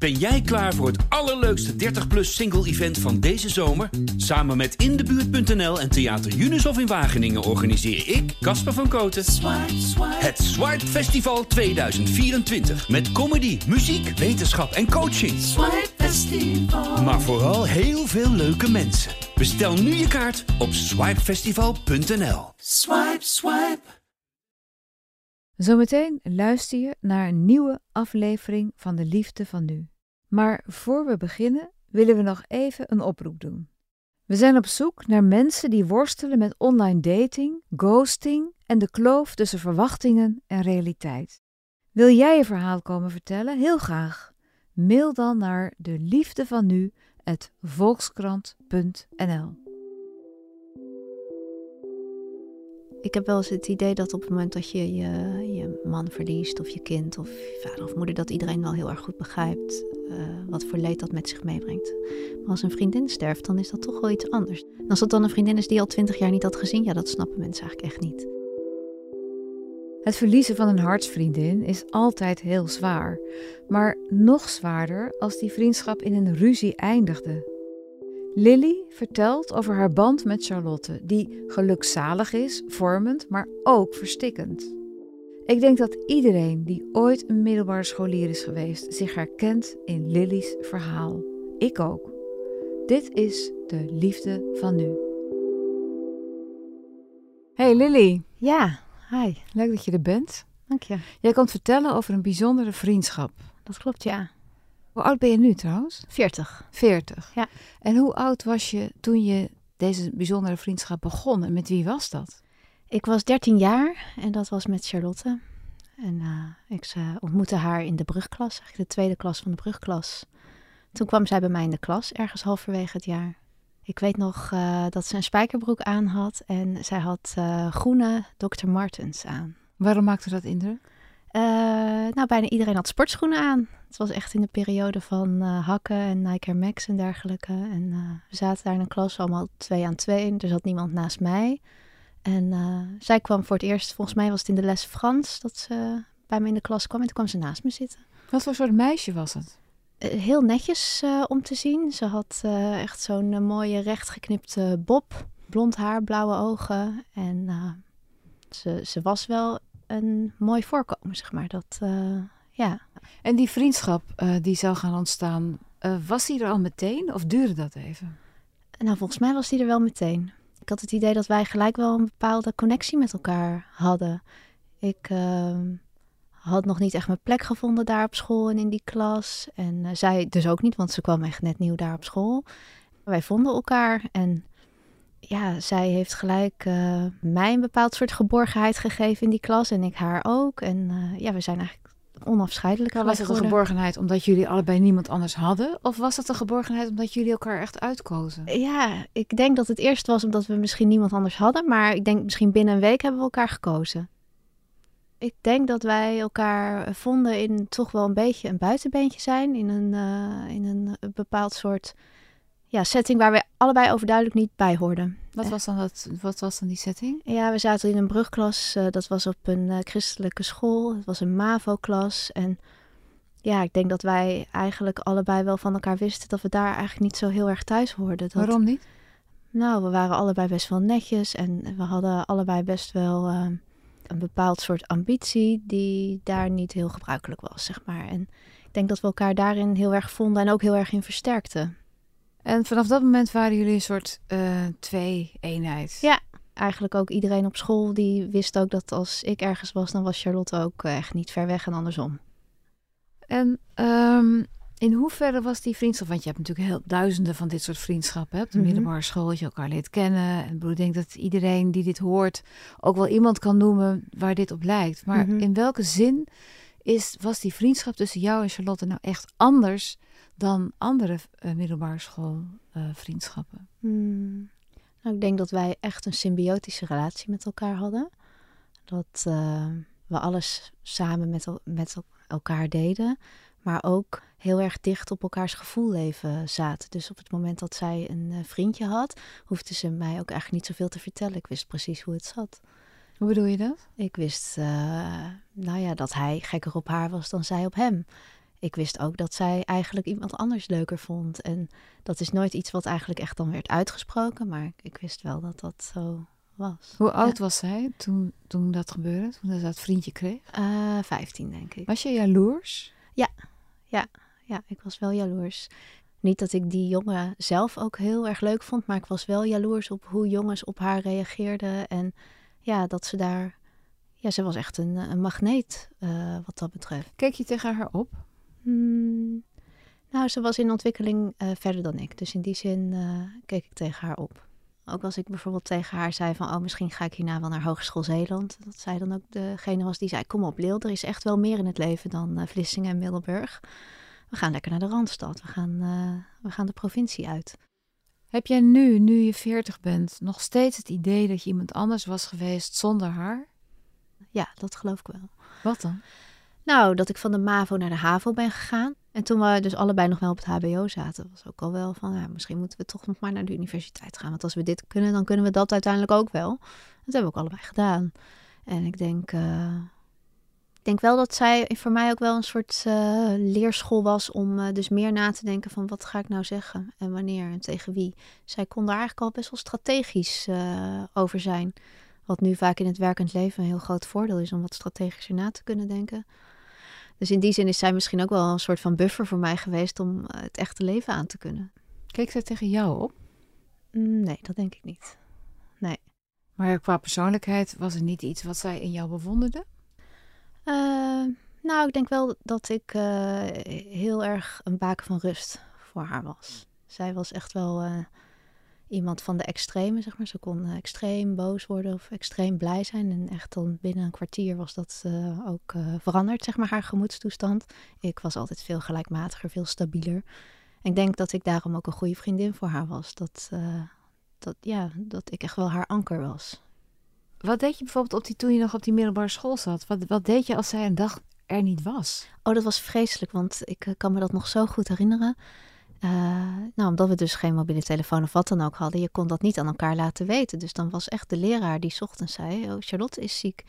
Ben jij klaar voor het allerleukste 30-plus single-event van deze zomer? Samen met Indebuurt.nl en Theater Unisof in Wageningen organiseer ik, Casper van Koten, het Swipe Festival 2024. Met comedy, muziek, wetenschap en coaching. Maar vooral heel veel leuke mensen. Bestel nu je kaart op swipefestival.nl. Swipe, swipe. Zometeen luister je naar een nieuwe aflevering van De Liefde van Nu. Maar voor we beginnen willen we nog even een oproep doen. We zijn op zoek naar mensen die worstelen met online dating, ghosting en de kloof tussen verwachtingen en realiteit. Wil jij je verhaal komen vertellen? Heel graag. Mail dan naar de liefde van nu volkskrant.nl. Ik heb wel eens het idee dat op het moment dat je je, je man verliest, of je kind, of je vader of moeder, dat iedereen wel heel erg goed begrijpt uh, wat voor leed dat met zich meebrengt. Maar als een vriendin sterft, dan is dat toch wel iets anders. En als dat dan een vriendin is die al twintig jaar niet had gezien, ja, dat snappen mensen eigenlijk echt niet. Het verliezen van een hartsvriendin is altijd heel zwaar, maar nog zwaarder als die vriendschap in een ruzie eindigde. Lily vertelt over haar band met Charlotte, die gelukzalig is, vormend, maar ook verstikkend. Ik denk dat iedereen die ooit een middelbare scholier is geweest zich herkent in Lily's verhaal. Ik ook. Dit is de liefde van nu. Hey Lily. Ja, hi. Leuk dat je er bent. Dank je. Jij komt vertellen over een bijzondere vriendschap. Dat klopt, ja. Hoe oud ben je nu trouwens? 40. 40. Ja. En hoe oud was je toen je deze bijzondere vriendschap begon en met wie was dat? Ik was 13 jaar en dat was met Charlotte. En uh, ik uh, ontmoette haar in de brugklas, eigenlijk de tweede klas van de brugklas. Toen kwam zij bij mij in de klas, ergens halverwege het jaar. Ik weet nog uh, dat ze een spijkerbroek aan had en zij had groene Dr. Martens aan. Waarom maakte dat indruk? nou, bijna iedereen had sportschoenen aan. Het was echt in de periode van hakken en Nike Air Max en dergelijke. En we zaten daar in een klas allemaal twee aan twee. Er zat niemand naast mij. En uh, zij kwam voor het eerst, volgens mij was het in de les Frans, dat ze bij me in de klas kwam. En toen kwam ze naast me zitten. Wat voor soort meisje was het? Heel netjes om te zien. Ze had echt zo'n mooie rechtgeknipte bob, blond haar, blauwe ogen. En ze, ze was wel een mooi voorkomen, zeg maar. Dat, ja. En die vriendschap die zou gaan ontstaan, was die er al meteen of duurde dat even? Nou, volgens mij was die er wel meteen. Ik had het idee dat wij gelijk wel een bepaalde connectie met elkaar hadden. Ik uh, had nog niet echt mijn plek gevonden daar op school en in die klas. En uh, zij dus ook niet, want ze kwam echt net nieuw daar op school. Wij vonden elkaar en ja, zij heeft gelijk uh, mij een bepaald soort geborgenheid gegeven in die klas en ik haar ook. En ja, we zijn eigenlijk onafscheidelijk. Was het een geborgenheid omdat jullie allebei niemand anders hadden? Of was het een geborgenheid omdat jullie elkaar echt uitkozen? Ja, ik denk dat het eerst was omdat we misschien niemand anders hadden. Maar ik denk misschien binnen een week hebben we elkaar gekozen. Ik denk dat wij elkaar vonden in toch wel een beetje een buitenbeentje zijn. In een, uh, in een bepaald soort ja, setting waar we allebei overduidelijk niet bij hoorden. Wat was dan, dat, wat was dan die setting? Ja, we zaten in een brugklas. Uh, dat was op een uh, christelijke school. Het was een MAVO-klas. En ja, ik denk dat wij eigenlijk allebei wel van elkaar wisten dat we daar eigenlijk niet zo heel erg thuis hoorden. Dat, Waarom niet? Nou, we waren allebei best wel netjes en we hadden allebei best wel uh, een bepaald soort ambitie die daar niet heel gebruikelijk was, zeg maar. En ik denk dat we elkaar daarin heel erg vonden en ook heel erg in versterkten. En vanaf dat moment waren jullie een soort uh, twee-eenheid? Ja, eigenlijk ook iedereen op school die wist ook dat als ik ergens was, dan was Charlotte ook uh, echt niet ver weg en andersom. En um, in hoeverre was die vriendschap? Want je hebt natuurlijk heel duizenden van dit soort vriendschappen. Hè? Op de mm -hmm. middelbare school dat je elkaar leert kennen. En ik denk dat iedereen die dit hoort ook wel iemand kan noemen waar dit op lijkt. Maar mm -hmm. in welke zin is, was die vriendschap tussen jou en Charlotte nou echt anders dan andere uh, middelbare schoolvriendschappen? Uh, hmm. nou, ik denk dat wij echt een symbiotische relatie met elkaar hadden. Dat uh, we alles samen met, met el elkaar deden, maar ook heel erg dicht op elkaars gevoelleven zaten. Dus op het moment dat zij een vriendje had, hoefde ze mij ook eigenlijk niet zoveel te vertellen. Ik wist precies hoe het zat. Hoe bedoel je dat? Ik wist, uh, nou ja, dat hij gekker op haar was dan zij op hem. ik wist ook dat zij eigenlijk iemand anders leuker vond. En dat is nooit iets wat eigenlijk echt dan werd uitgesproken. Maar ik wist wel dat dat zo was. Hoe oud was zij toen, toen dat gebeurde? Toen ze dat vriendje kreeg? Uh, eh, 15, denk ik. Was je jaloers? Ja, ja, ja, ik was wel jaloers. Niet dat ik die jongen zelf ook heel erg leuk vond, maar ik was wel jaloers op hoe jongens op haar reageerden. En ja, dat ze daar. Ja, ze was echt een, een magneet uh, wat dat betreft. Keek je tegen haar op? Hmm, nou, ze was in ontwikkeling uh, verder dan ik. Dus in die zin uh, keek ik tegen haar op. Ook als ik bijvoorbeeld tegen haar zei van, oh, misschien ga ik hierna wel naar Hogeschool Zeeland. Dat zij dan ook degene was die zei, kom op Leel, er is echt wel meer in het leven dan Vlissingen en Middelburg. We gaan lekker naar de Randstad, we gaan, we gaan de provincie uit. Heb jij nu, nu je veertig bent, nog steeds het idee dat je iemand anders was geweest zonder haar? Ja, dat geloof ik wel. Wat dan? Nou, dat ik van de MAVO naar de HAVO ben gegaan. En toen we dus allebei nog wel op het HBO zaten, was ook al wel van, ja, misschien moeten we toch nog maar naar de universiteit gaan. Want als we dit kunnen, dan kunnen we dat uiteindelijk ook wel. Dat hebben we ook allebei gedaan. En ik denk, uh, ik denk wel dat zij voor mij ook wel een soort uh, leerschool was om uh, dus meer na te denken van wat ga ik nou zeggen en wanneer en tegen wie. Zij kon daar eigenlijk al best wel strategisch over zijn. Wat nu vaak in het werkend leven een heel groot voordeel is om wat strategischer na te kunnen denken. Dus in die zin is zij misschien ook wel een soort van buffer voor mij geweest om eh, het echte leven aan te kunnen. Keek zij tegen jou op? Nee, dat denk ik niet. Nee. Maar qua persoonlijkheid was het niet iets wat zij in jou bewonderde? Uh, nou, ik denk wel dat ik uh, heel erg een baken van rust voor haar was. Zij was echt wel iemand van de extreme, zeg maar. Ze kon uh, extreem boos worden of extreem blij zijn. En echt dan binnen een kwartier was dat ook veranderd, zeg maar, haar gemoedstoestand. Ik was altijd veel gelijkmatiger, veel stabieler. Ik denk dat ik daarom ook een goede vriendin voor haar was. Dat, dat, ja, dat ik echt wel haar anker was. Wat deed je bijvoorbeeld op die, toen je nog op die middelbare school zat? Wat, wat deed je als zij een dag er niet was? Oh, dat was vreselijk, want ik kan me dat nog zo goed herinneren. Uh, nou, omdat we dus geen mobiele telefoon of wat dan ook hadden, je kon dat niet aan elkaar laten weten. Dus dan was echt de leraar die ochtends zei: Oh, Charlotte is ziek.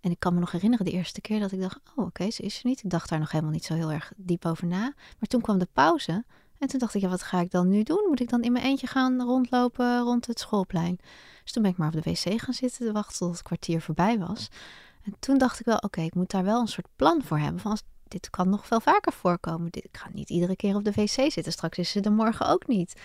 En ik kan me nog herinneren de eerste keer dat ik dacht: Oh, oké, ze is er niet. Ik dacht daar nog helemaal niet zo heel erg diep over na. Maar toen kwam de pauze. En toen dacht ik: Ja, wat ga ik dan nu doen? Moet ik dan in mijn eentje gaan rondlopen rond het schoolplein? Dus toen ben ik maar op de wc gaan zitten te wachten tot het kwartier voorbij was. En toen dacht ik wel: Oké, ik moet daar wel een soort plan voor hebben. Van als dit kan nog veel vaker voorkomen. Dit, ik ga niet iedere keer op de wc zitten. Straks is ze er morgen ook niet.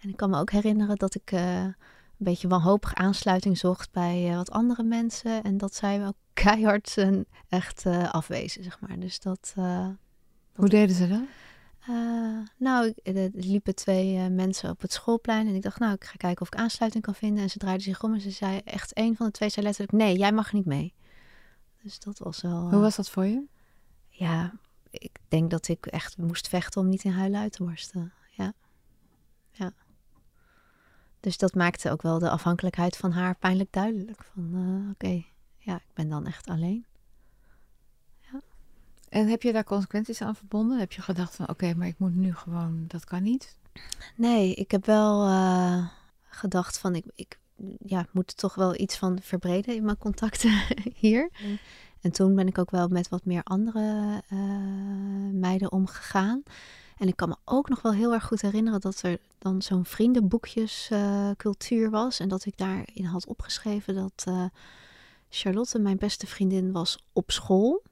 En ik kan me ook herinneren dat ik uh, een beetje wanhopig aansluiting zocht bij uh, wat andere mensen. En dat zij wel keihard en echt uh, afwezen, zeg maar. Dus dat... Hoe deden ze dat? Nou, er liepen twee mensen op het schoolplein. En ik dacht, nou, ik ga kijken of ik aansluiting kan vinden. En ze draaide zich om en ze zei echt, een van de twee zei letterlijk, nee, jij mag niet mee. Dus dat was wel... Hoe was dat voor je? ja, ik denk dat ik echt moest vechten om niet in huilen uit te barsten. Ja. ja. Dus dat maakte ook wel de afhankelijkheid van haar pijnlijk duidelijk. Van oké, ja, ik ben dan echt alleen. En heb je daar consequenties aan verbonden? Heb je gedacht van oké, maar ik moet nu gewoon, dat kan niet? Nee, ik heb wel uh, gedacht van ik, ik ja, moet toch wel iets van verbreden in mijn contacten hier. Mm. En toen ben ik ook wel met wat meer andere uh, meiden omgegaan. En ik kan me ook nog wel heel erg goed herinneren dat er dan zo'n vriendenboekjescultuur uh, was. En dat ik daarin had opgeschreven dat Charlotte, mijn beste vriendin, was op school.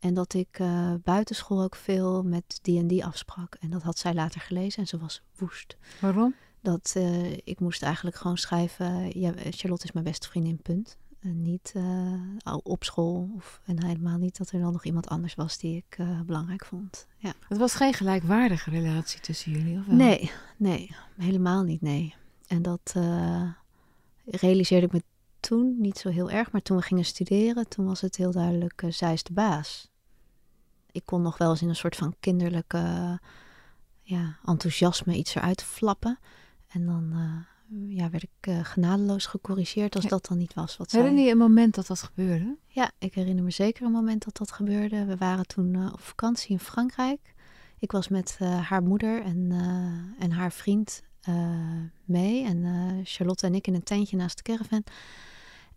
En dat ik uh, buitenschool ook veel met die en die afsprak. En dat had zij later gelezen en ze was woest. Waarom? Dat ik moest eigenlijk gewoon schrijven, ja, Charlotte is mijn beste vriendin, punt. En niet uh, op school. Of, en helemaal niet dat er dan nog iemand anders was die ik uh, belangrijk vond. Ja. Het was geen gelijkwaardige relatie tussen jullie, of wel? Nee, nee, helemaal niet, nee. En dat uh, realiseerde ik me toen niet zo heel erg. Maar toen we gingen studeren, toen was het heel duidelijk, zij is de baas. Ik kon nog wel eens in een soort van kinderlijke ja, enthousiasme iets eruit flappen. En dan ja, werd ik uh, genadeloos gecorrigeerd als dat dan niet was wat Herinner je een moment dat dat gebeurde? Ja, ik herinner me zeker een moment dat dat gebeurde. We waren toen op vakantie in Frankrijk. Ik was met haar moeder en, en haar vriend mee. En Charlotte en ik in een tentje naast de caravan.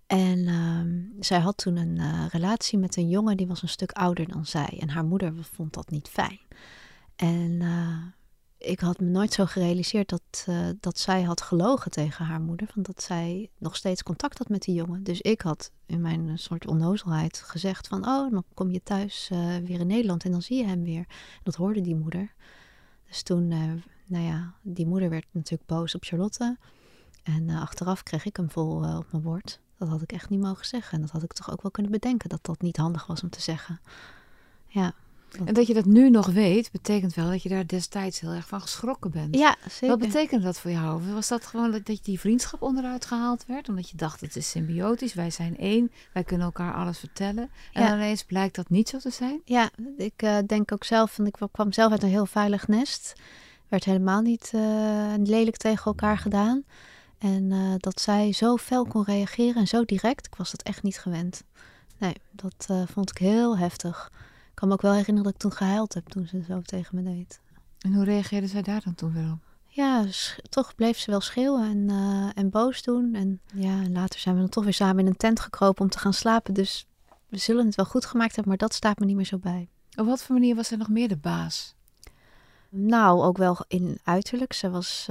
En ehm, zij had toen een eh, relatie met een jongen die was een stuk ouder dan zij. En haar moeder vond dat niet fijn. En uh, ik had me nooit zo gerealiseerd dat, uh, dat zij had gelogen tegen haar moeder. Van dat zij nog steeds contact had met die jongen. Dus ik had in mijn soort onnozelheid gezegd van... oh, dan kom je thuis weer in Nederland en dan zie je hem weer. Dat hoorde die moeder. Dus toen, nou ja, die moeder werd natuurlijk boos op Charlotte. En achteraf kreeg ik hem vol op mijn bord. Dat had ik echt niet mogen zeggen. En dat had ik toch ook wel kunnen bedenken dat dat niet handig was om te zeggen. Ja. En dat je dat nu nog weet, betekent wel dat je daar destijds heel erg van geschrokken bent. Ja, zeker. Wat betekende dat voor jou? Was dat gewoon dat, dat die vriendschap onderuit gehaald werd? Omdat je dacht, het is symbiotisch, wij zijn één, wij kunnen elkaar alles vertellen. En ja. ineens blijkt dat niet zo te zijn? Ja, ik uh, denk ook zelf, want ik kwam zelf uit een heel veilig nest. Werd helemaal niet uh, lelijk tegen elkaar gedaan. En uh, dat zij zo fel kon reageren en zo direct, ik was dat echt niet gewend. Nee, dat uh, vond ik heel heftig. Ik kan me ook wel herinneren dat ik toen gehuild heb toen ze zo tegen me deed. En hoe reageerde zij daar dan toen weer op? Ja, toch bleef ze wel schreeuwen en, uh, en boos doen. En ja, later zijn we dan toch weer samen in een tent gekropen om te gaan slapen. Dus we zullen het wel goed gemaakt hebben, maar dat staat me niet meer zo bij. Op wat voor manier was zij nog meer de baas? Nou, ook wel in uiterlijk. Ze was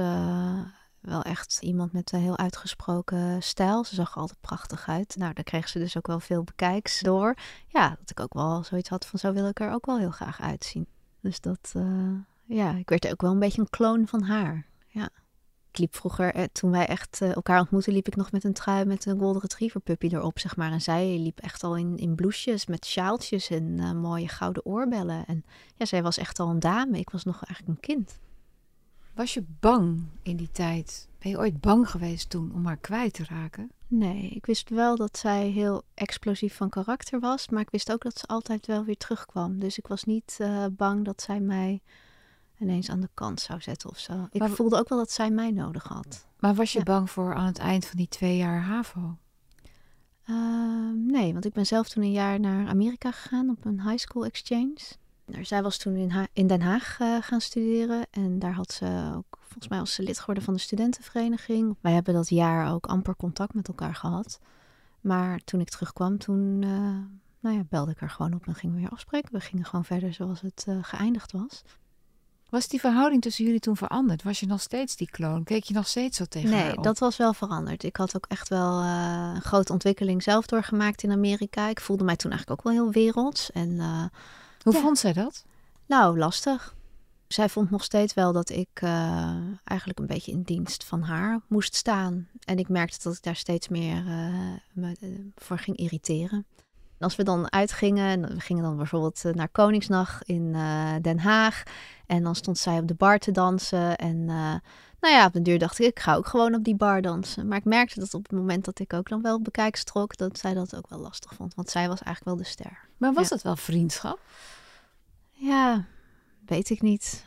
wel echt iemand met een heel uitgesproken stijl. Ze zag er altijd prachtig uit. Nou, daar kreeg ze dus ook wel veel bekijks door. Ja, dat ik ook wel zoiets had van zo wil ik er ook wel heel graag uitzien. Dus dat, uh, ja, ik werd ook wel een beetje een kloon van haar. Ja. Ik liep vroeger, eh, toen wij echt uh, elkaar ontmoetten, liep ik nog met een trui met een golden retriever puppy erop, zeg maar. En zij liep echt al in, in bloesjes met sjaaltjes en mooie gouden oorbellen. En ja, zij was echt al een dame. Ik was nog eigenlijk een kind. Was je bang in die tijd? Ben je ooit bang geweest toen om haar kwijt te raken? Nee, ik wist wel dat zij heel explosief van karakter was, maar ik wist ook dat ze altijd wel weer terugkwam. Dus ik was niet uh, bang dat zij mij ineens aan de kant zou zetten of zo. Ik maar, voelde ook wel dat zij mij nodig had. Maar was je ja. bang voor aan het eind van die twee jaar HAVO? Uh, nee, want ik ben zelf toen een jaar naar Amerika gegaan op een high school exchange. Zij was toen in, ha in Den Haag uh, gaan studeren en daar had ze ook, volgens mij was ze lid geworden van de studentenvereniging. Wij hebben dat jaar ook amper contact met elkaar gehad. Maar toen ik terugkwam, toen uh, nou ja, belde ik haar gewoon op en gingen we weer afspreken. We gingen gewoon verder zoals het uh, geëindigd was. Was die verhouding tussen jullie toen veranderd? Was je nog steeds die kloon? Keek je nog steeds zo tegen nee, op? dat was wel veranderd. Ik had ook echt wel uh, een grote ontwikkeling zelf doorgemaakt in Amerika. Ik voelde mij toen eigenlijk ook wel heel werelds. En uh, hoe ja. vond zij dat? Nou, lastig. Zij vond nog steeds wel dat ik uh, eigenlijk een beetje in dienst van haar moest staan. En ik merkte dat ik daar steeds meer uh, me uh, voor ging irriteren. Als we dan uitgingen, en we gingen dan bijvoorbeeld naar Koningsnacht in Den Haag. En dan stond zij op de bar te dansen. En nou ja, op de duur dacht ik, ik ga ook gewoon op die bar dansen. Maar ik merkte dat op het moment dat ik ook dan wel bekijks trok, dat zij dat ook wel lastig vond. Want zij was eigenlijk wel de ster. Maar was ja. het wel vriendschap? Ja, weet ik niet.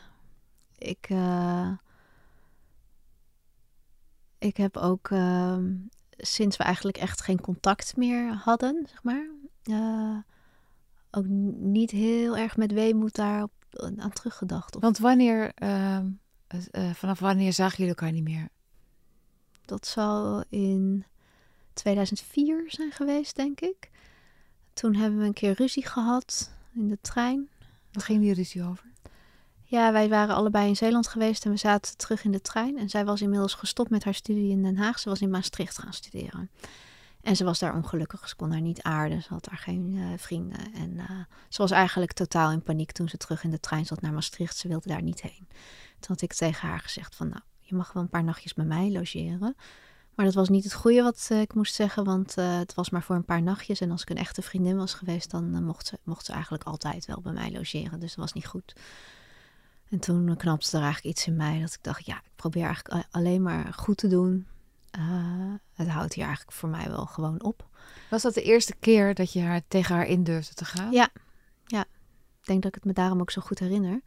Ik, uh, ik heb ook uh, sinds we eigenlijk echt geen contact meer hadden, zeg maar, uh, ook niet heel erg met weemoed daar aan teruggedacht. Of... Want wanneer, ehm, vanaf wanneer zagen jullie elkaar niet meer? Dat zal in 2004 zijn geweest, denk ik. Toen hebben we een keer ruzie gehad in de trein. Wat ging die ruzie over? Ja, wij waren allebei in Zeeland geweest en we zaten terug in de trein. En zij was inmiddels gestopt met haar studie in Den Haag. Ze was in Maastricht gaan studeren. En ze was daar ongelukkig. Ze kon daar niet aarden. Ze had daar geen uh, vrienden. En uh, ze was eigenlijk totaal in paniek toen ze terug in de trein zat naar Maastricht. Ze wilde daar niet heen. Toen had ik tegen haar gezegd van nou, je mag wel een paar nachtjes bij mij logeren. Maar dat was niet het goede wat uh, ik moest zeggen, want uh, het was maar voor een paar nachtjes. En als ik een echte vriendin was geweest, dan uh, mocht, ze, mocht ze eigenlijk altijd wel bij mij logeren. Dus dat was niet goed. En toen knapte er eigenlijk iets in mij dat ik dacht, ja, ik probeer eigenlijk alleen maar goed te doen. het houdt hier eigenlijk voor mij wel gewoon op. Was dat de eerste keer dat je haar, tegen haar in durfde te gaan? Ja, ja. Ik denk dat ik het me daarom ook zo goed herinner.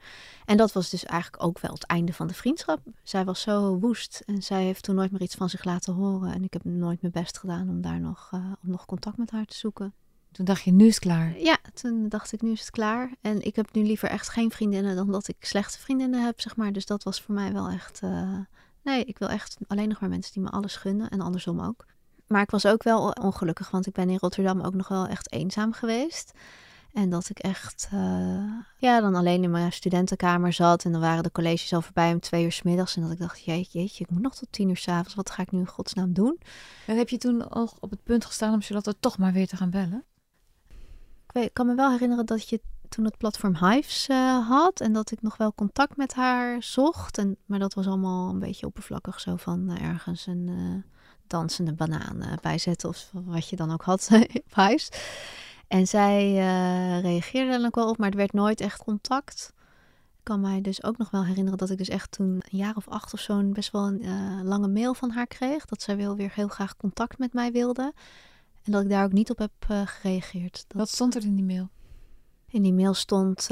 En dat was dus eigenlijk ook wel het einde van de vriendschap. Zij was zo woest en zij heeft toen nooit meer iets van zich laten horen. En ik heb nooit mijn best gedaan om daar nog, uh, om nog contact met haar te zoeken. Toen dacht je, nu is het klaar? Ja, toen dacht ik, nu is het klaar. En ik heb nu liever echt geen vriendinnen dan dat ik slechte vriendinnen heb, zeg maar. Dus dat was voor mij wel echt... Uh, nee, ik wil echt alleen nog maar mensen die me alles gunnen en andersom ook. Maar ik was ook wel ongelukkig, want ik ben in Rotterdam ook nog wel echt eenzaam geweest. En dat ik echt, uh, ja, dan alleen in mijn studentenkamer zat. En dan waren de colleges al voorbij om twee uur s middags. En dat ik dacht, jeetje, jeetje, ik moet nog tot tien uur s'avonds. Wat ga ik nu in godsnaam doen? En heb je toen al op het punt gestaan om Charlotte toch maar weer te gaan bellen? Ik, weet, ik kan me wel herinneren dat je toen het platform Hives uh, had. En dat ik nog wel contact met haar zocht. En, maar dat was allemaal een beetje oppervlakkig. Zo van uh, ergens een dansende banaan bijzetten. Of wat je dan ook had op Hives. En zij uh, reageerde dan ook wel op, maar het werd nooit echt contact. Ik kan mij dus ook nog wel herinneren dat ik dus echt toen een jaar of acht of zo best wel een uh, lange mail van haar kreeg. Dat zij wel weer heel graag contact met mij wilde. En dat ik daar ook niet op heb uh, gereageerd. Dat... Wat stond er in die mail? In die mail stond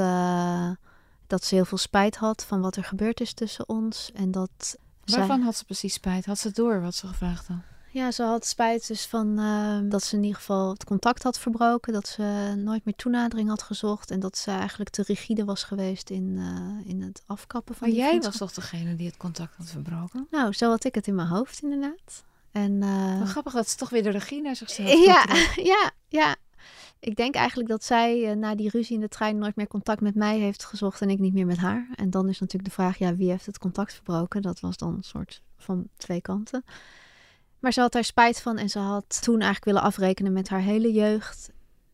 dat ze heel veel spijt had van wat er gebeurd is tussen ons. En dat Waarvan zij... had ze precies spijt? Had ze door wat ze gevraagd had? Ja, ze had spijt dus van uh, dat ze in ieder geval het contact had verbroken. Dat ze nooit meer toenadering had gezocht. En dat ze eigenlijk te rigide was geweest in, uh, in het afkappen van Maar jij was toch degene die het contact had verbroken? Nou, zo had ik het in mijn hoofd inderdaad. En, uh, Wat grappig dat ze toch weer de regie naar zichzelf Ja, ja, ja. Ik denk eigenlijk dat zij na die ruzie in de trein nooit meer contact met mij heeft gezocht en ik niet meer met haar. En dan is natuurlijk de vraag, ja, wie heeft het contact verbroken? Dat was dan een soort van twee kanten. Maar ze had daar spijt van en ze had toen eigenlijk willen afrekenen met haar hele jeugd.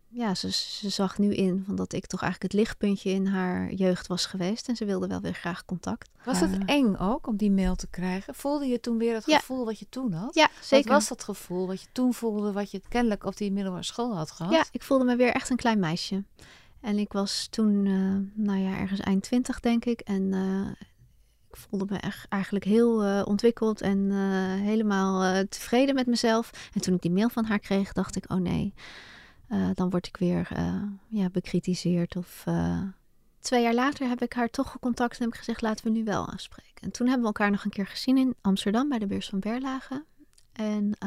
Ja, ze, ze zag nu in van dat ik toch eigenlijk het lichtpuntje in haar jeugd was geweest. En ze wilde wel weer graag contact. Was het eng ook om die mail te krijgen? Voelde je toen weer het ja. gevoel wat je toen had? Ja, zeker. Wat was dat gevoel wat je toen voelde, wat je kennelijk op die middelbare school had gehad? Ja, ik voelde me weer echt een klein meisje. En ik was toen, uh, nou ja, ergens eind twintig denk ik. En uh, ik voelde me echt eigenlijk heel uh, ontwikkeld en uh, helemaal uh, tevreden met mezelf. En toen ik die mail van haar kreeg, dacht ik: oh nee, dan word ik weer ja, bekritiseerd. Of twee jaar later heb ik haar toch gecontact en heb ik gezegd: laten we nu wel afspreken. En toen hebben we elkaar nog een keer gezien in Amsterdam bij de beurs van Berlage. En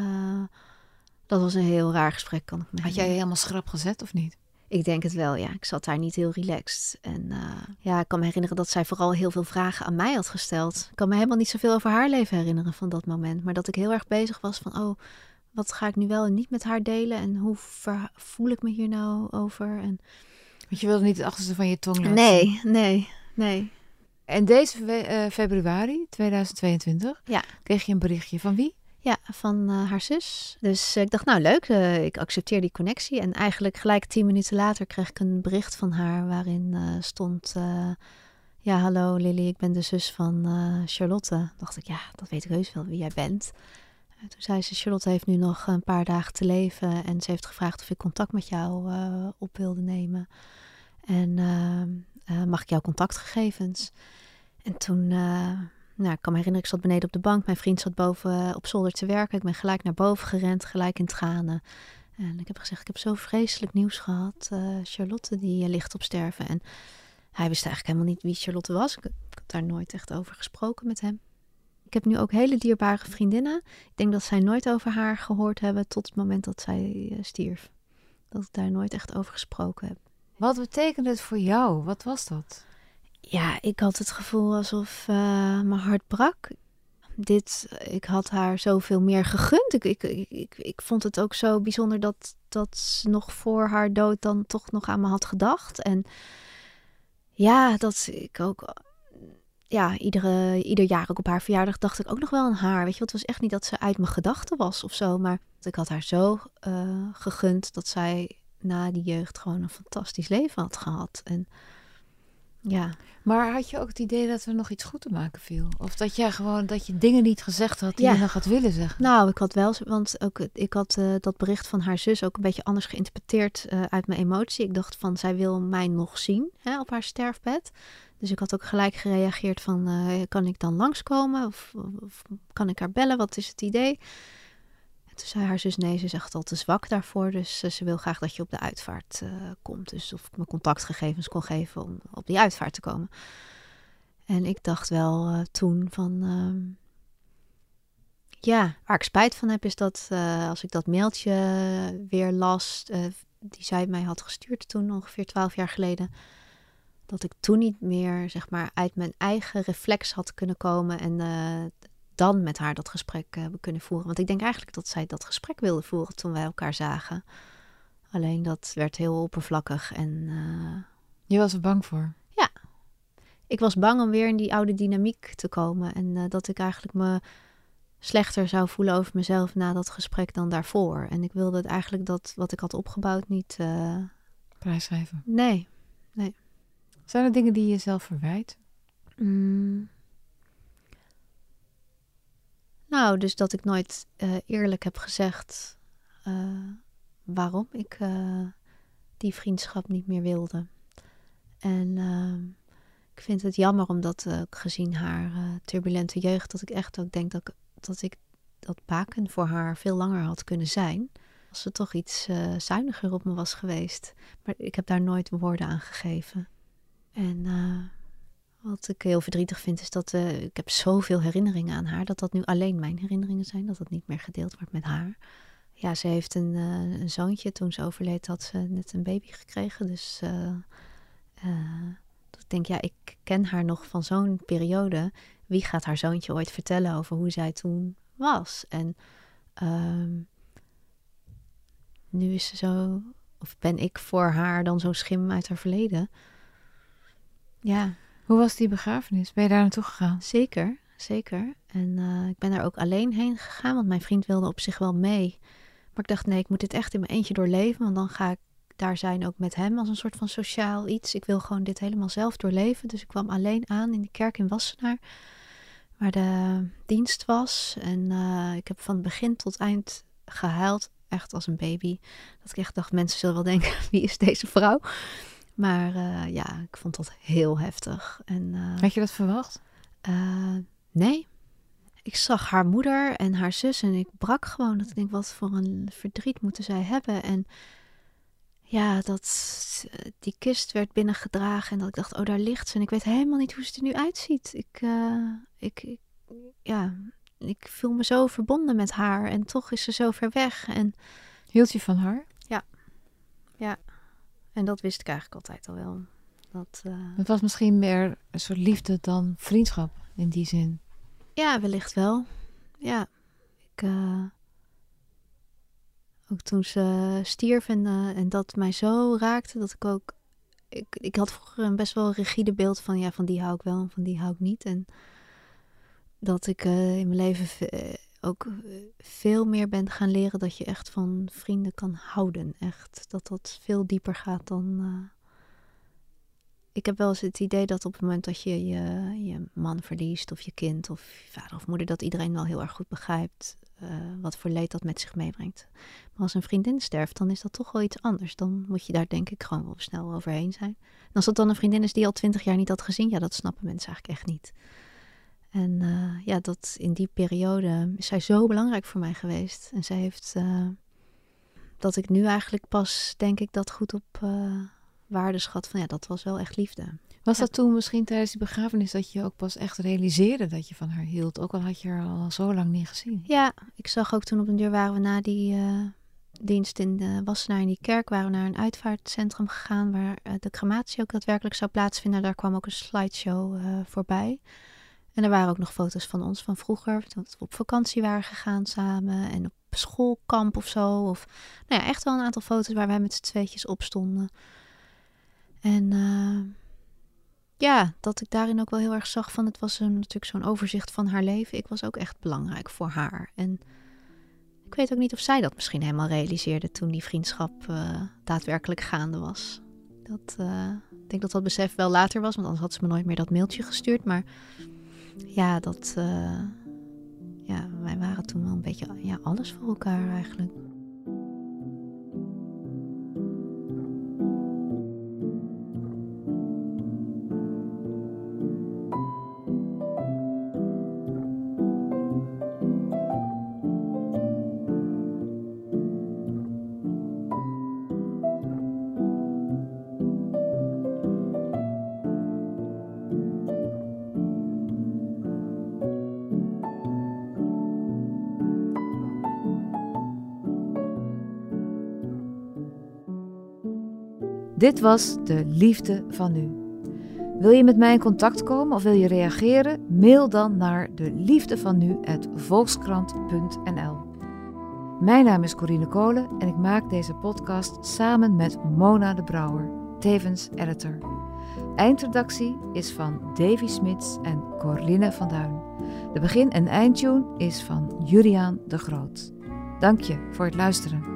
dat was een heel raar gesprek, kan ik me Had jij helemaal schrap gezet of niet? Ik denk het wel, ja. Ik zat daar niet heel relaxed. En uh, ja, ik kan me herinneren dat zij vooral heel veel vragen aan mij had gesteld. Ik kan me helemaal niet zoveel over haar leven herinneren van dat moment. Maar dat ik heel erg bezig was van, oh, wat ga ik nu wel en niet met haar delen? En hoe voel ik me hier nou over? En... Want je wilde niet het achterste van je tong laten Nee, nee, nee. En deze uh, februari 2022 ja. kreeg je een berichtje van wie? Ja, van uh, haar zus. Dus ik dacht, nou leuk, uh, ik accepteer die connectie. En eigenlijk gelijk tien minuten later kreeg ik een bericht van haar waarin stond... ja, hallo Lily, ik ben de zus van Charlotte. dacht ik, ja, dat weet ik heus wel wie jij bent. toen zei ze, Charlotte heeft nu nog een paar dagen te leven. En ze heeft gevraagd of ik contact met jou op wilde nemen. En mag ik jouw contactgegevens? En toen... Nou, ik kan me herinneren, ik zat beneden op de bank. Mijn vriend zat boven uh, op zolder te werken. Ik ben gelijk naar boven gerend, gelijk in tranen. En ik heb gezegd, ik heb zo vreselijk nieuws gehad. Uh, Charlotte, die uh, ligt op sterven. En hij wist eigenlijk helemaal niet wie Charlotte was. Ik, ik heb daar nooit echt over gesproken met hem. Ik heb nu ook hele dierbare vriendinnen. Ik denk dat zij nooit over haar gehoord hebben tot het moment dat zij stierf. Dat ik daar nooit echt over gesproken heb. Wat betekende het voor jou? Wat was dat? Ja, ik had het gevoel alsof uh, mijn hart brak. Dit, ik had haar zoveel meer gegund. Ik, ik, ik, ik vond het ook zo bijzonder dat, dat ze nog voor haar dood dan toch nog aan me had gedacht. En ja, dat ik ook. Ja, iedere, ieder jaar ook op haar verjaardag dacht ik ook nog wel aan haar. Weet je, het was echt niet dat ze uit mijn gedachten was of zo. Maar ik had haar zo uh, gegund dat zij na die jeugd gewoon een fantastisch leven had gehad. En ja. Maar had je ook het idee dat er nog iets goed te maken viel? Of dat jij gewoon dat je dingen niet gezegd had die ja. je nog had willen zeggen? Nou, ik had wel, want ook ik had uh, dat bericht van haar zus ook een beetje anders geïnterpreteerd uh, uit mijn emotie. Ik dacht van zij wil mij nog zien hè, op haar sterfbed. Dus ik had ook gelijk gereageerd van uh, kan ik dan langskomen of, of kan ik haar bellen? Wat is het idee? Toen zei haar zus, nee, ze is echt al te zwak daarvoor. Dus uh, ze wil graag dat je op de uitvaart uh, komt. Dus of ik mijn contactgegevens kon geven om op die uitvaart te komen. En ik dacht wel uh, toen van... ja, waar ik spijt van heb is dat als ik dat mailtje weer las... die zij mij had gestuurd toen, ongeveer twaalf jaar geleden... dat ik toen niet meer, zeg maar, uit mijn eigen reflex had kunnen komen... en dan met haar dat gesprek hebben kunnen voeren. Want ik denk eigenlijk dat zij dat gesprek wilde voeren toen wij elkaar zagen. Alleen dat werd heel oppervlakkig en... eh, Je was er bang voor. ik was bang om weer in die oude dynamiek te komen. En eh, dat ik eigenlijk me slechter zou voelen over mezelf na dat gesprek dan daarvoor. En ik wilde het eigenlijk dat wat ik had opgebouwd niet. eh, Prijsschrijven. nee. Zijn er dingen die je jezelf verwijt? Mm. Nou, dus dat ik nooit eh, eerlijk heb gezegd eh, waarom ik eh, die vriendschap niet meer wilde. En ehm, ik vind het jammer omdat gezien haar turbulente jeugd, dat ik echt ook denk dat ik dat, ik dat baken voor haar veel langer had kunnen zijn. Als ze toch iets zuiniger op me was geweest. Maar ik heb daar nooit woorden aan gegeven. En wat ik heel verdrietig vind is dat eh, ik heb zoveel herinneringen aan haar. Dat dat nu alleen mijn herinneringen zijn. Dat dat niet meer gedeeld wordt met haar. Ja, ze heeft een, eh, een zoontje. Toen ze overleed had ze net een baby gekregen. Dus dat ik denk, ja, ik ken haar nog van zo'n periode. Wie gaat haar zoontje ooit vertellen over hoe zij toen was? En ehm, nu is ze zo... Of ben ik voor haar dan zo'n schim uit haar verleden? Ja, Hoe was die begrafenis? Ben je daar naartoe gegaan? Zeker, zeker. En eh, ik ben daar ook alleen heen gegaan, want mijn vriend wilde op zich wel mee. Maar ik dacht, nee, ik moet dit echt in mijn eentje doorleven, want dan ga ik daar zijn ook met hem als een soort van sociaal iets. Ik wil gewoon dit helemaal zelf doorleven. Dus ik kwam alleen aan in de kerk in Wassenaar, waar de dienst was. En eh, ik heb van begin tot eind gehuild, echt als een baby. Dat ik echt dacht, mensen zullen wel denken, wie is deze vrouw? Maar eh, ja, ik vond dat heel heftig. En, eh, Had je dat verwacht? eh, nee. Ik zag haar moeder en haar zus en ik brak gewoon. Dat ik denk, wat voor een verdriet moeten zij hebben? En ja, dat die kist werd binnengedragen en dat ik dacht, oh, daar ligt ze. En ik weet helemaal niet hoe ze er nu uitziet. Ik, ik, ik- ja, ik voel me zo verbonden met haar en toch is ze zo ver weg. En, Hield je van haar? En dat wist ik eigenlijk altijd al wel. Dat, eh, Het was misschien meer een soort liefde dan vriendschap in die zin. Ja, wellicht wel. Ja, ik. eh, ook toen ze stierf en, eh, en dat mij zo raakte dat ik ook. Ik, ik had vroeger een best wel rigide beeld van ja, van die hou ik wel en van die hou ik niet. En dat ik in mijn leven ve- ook eh, veel meer ben gaan leren dat je echt van vrienden kan houden. Echt. Dat dat veel dieper gaat dan. eh, ik heb wel eens het idee dat op het moment dat je je, je man verliest, of je kind, of je vader of moeder, dat iedereen wel heel erg goed begrijpt eh, wat voor leed dat met zich meebrengt. Maar als een vriendin sterft, dan is dat toch wel iets anders. Dan moet je daar denk ik gewoon wel snel overheen zijn. En als dat dan een vriendin is die al twintig jaar niet had gezien, ja, dat snappen mensen eigenlijk echt niet. En eh, ja, dat in die periode is zij zo belangrijk voor mij geweest. En zij heeft eh, dat ik nu eigenlijk pas, denk ik, dat goed op eh waarde schat van ja, dat was wel echt liefde. Was Ja. dat toen misschien tijdens die begrafenis dat je ook pas echt realiseerde dat je van haar hield? Ook al had je haar al zo lang niet gezien. Ja, ik zag ook toen op een deur waren we na die dienst in de Wassenaar in die kerk, waren we naar een uitvaartcentrum gegaan waar de crematie ook daadwerkelijk zou plaatsvinden. Daar kwam ook een slideshow voorbij. En er waren ook nog foto's van ons van vroeger, dat we op vakantie waren gegaan samen en op schoolkamp of zo. Of, nou ja, echt wel een aantal foto's waar wij met z'n tweetjes op stonden. En eh, ja, dat ik daarin ook wel heel erg zag van het was natuurlijk zo'n overzicht van haar leven. Ik was ook echt belangrijk voor haar. En ik weet ook niet of zij dat misschien helemaal realiseerde toen die vriendschap eh, daadwerkelijk gaande was. Dat, eh, ik denk dat dat besef wel later was, want anders had ze me nooit meer dat mailtje gestuurd. Maar ja, dat, eh, ja, wij waren toen wel een beetje ja, alles voor elkaar eigenlijk. Dit was de liefde van nu. Wil je met mij in contact komen of wil je reageren? Mail dan naar de liefde van volkskrant.nl. Mijn naam is Corine Kolen en ik maak deze podcast samen met Mona de Brouwer, tevens editor. Eindredactie is van Davy Smits en Corline van Duin. De begin- en eindtune is van Juriaan de Groot. Dank je voor het luisteren.